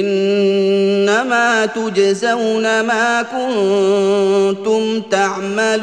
إنما تجزون ما كنتم تعملون.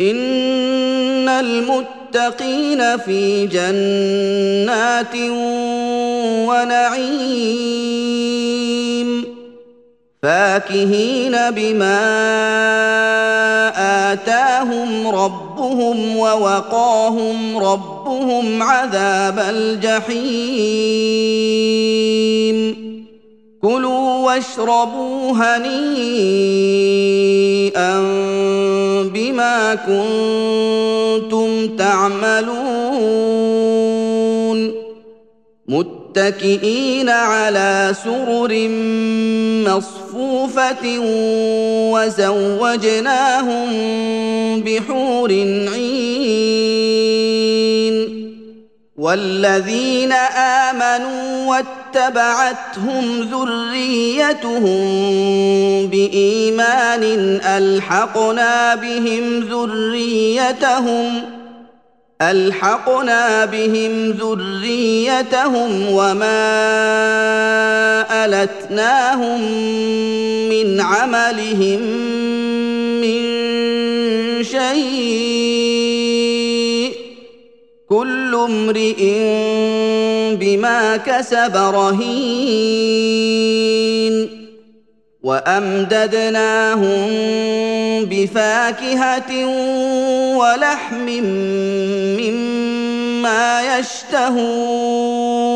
إن المتقين في جنات ونعيم. فاكهين بما آتاهم ربهم ووقاهم ربهم عذاب الجحيم. كلوا واشربوا هنيئا بما كنتم تعملون. متكئين على سرر مصفوفة وزوجناهم بحور عين والذين آمنوا واتبعتهم ذريتهم بإيمان ألحقنا بهم ذريتهم ألحقنا بهم ذريتهم وما ألتناهم من عملهم من شيء كل امرئ بما كسب رهين وأمددناهم بفاكهة ولحم مما يشتهون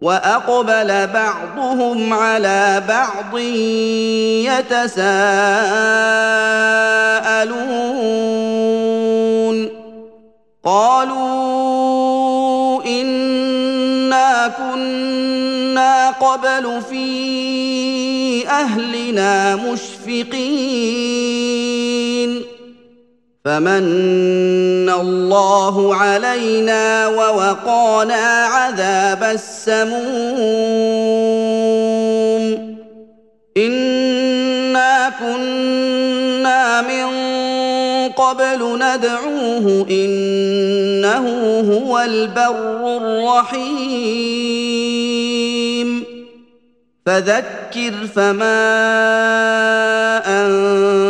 وأقبل بعضهم على بعض يتساءلون. قالوا إنا كنا قبل في أهلنا مشفقين. فمن الله علينا ووقانا عذاب السموم. إنا كنا من قبل ندعوه إنه هو البر الرحيم. فذكر فما انت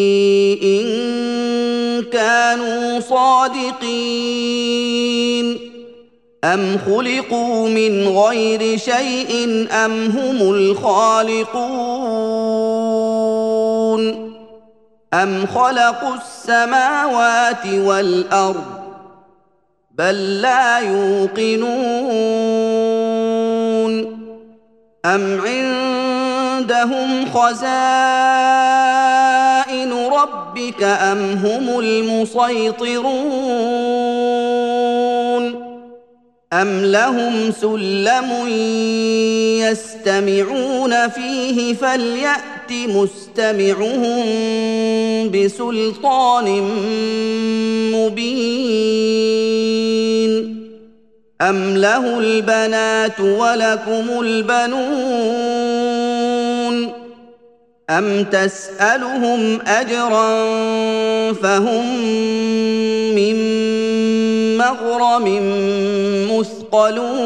صادقين. أم خلقوا من غير شيء أم هم الخالقون؟ أم خلقوا السماوات والأرض بل لا يوقنون؟ أم عندهم خزائن ربك أم هم المسيطرون أم لهم سلم يستمعون فيه فليأت مستمعهم بسلطان مبين أم له البنات ولكم البنون ام تسالهم اجرا فهم من مغرم مثقلون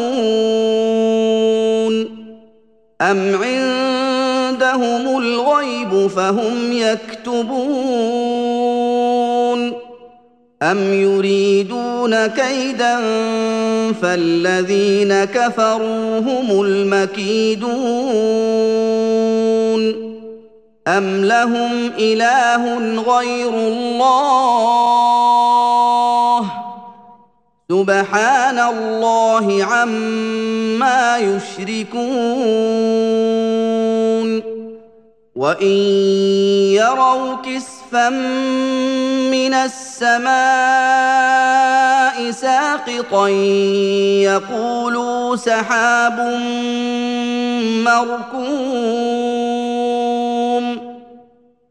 ام عندهم الغيب فهم يكتبون ام يريدون كيدا فالذين كفروا هم المكيدون ام لهم اله غير الله سبحان الله عما يشركون وان يروا كسفا من السماء ساقطا يقولوا سحاب مركوم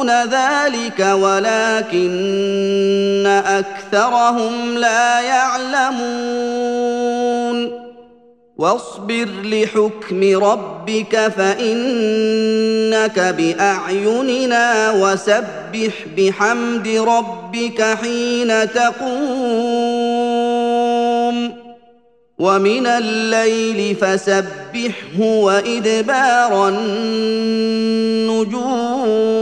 دون ذلك ولكن أكثرهم لا يعلمون. واصبر لحكم ربك فإنك بأعيننا وسبح بحمد ربك حين تقوم. ومن الليل فسبحه وإدبار النجوم.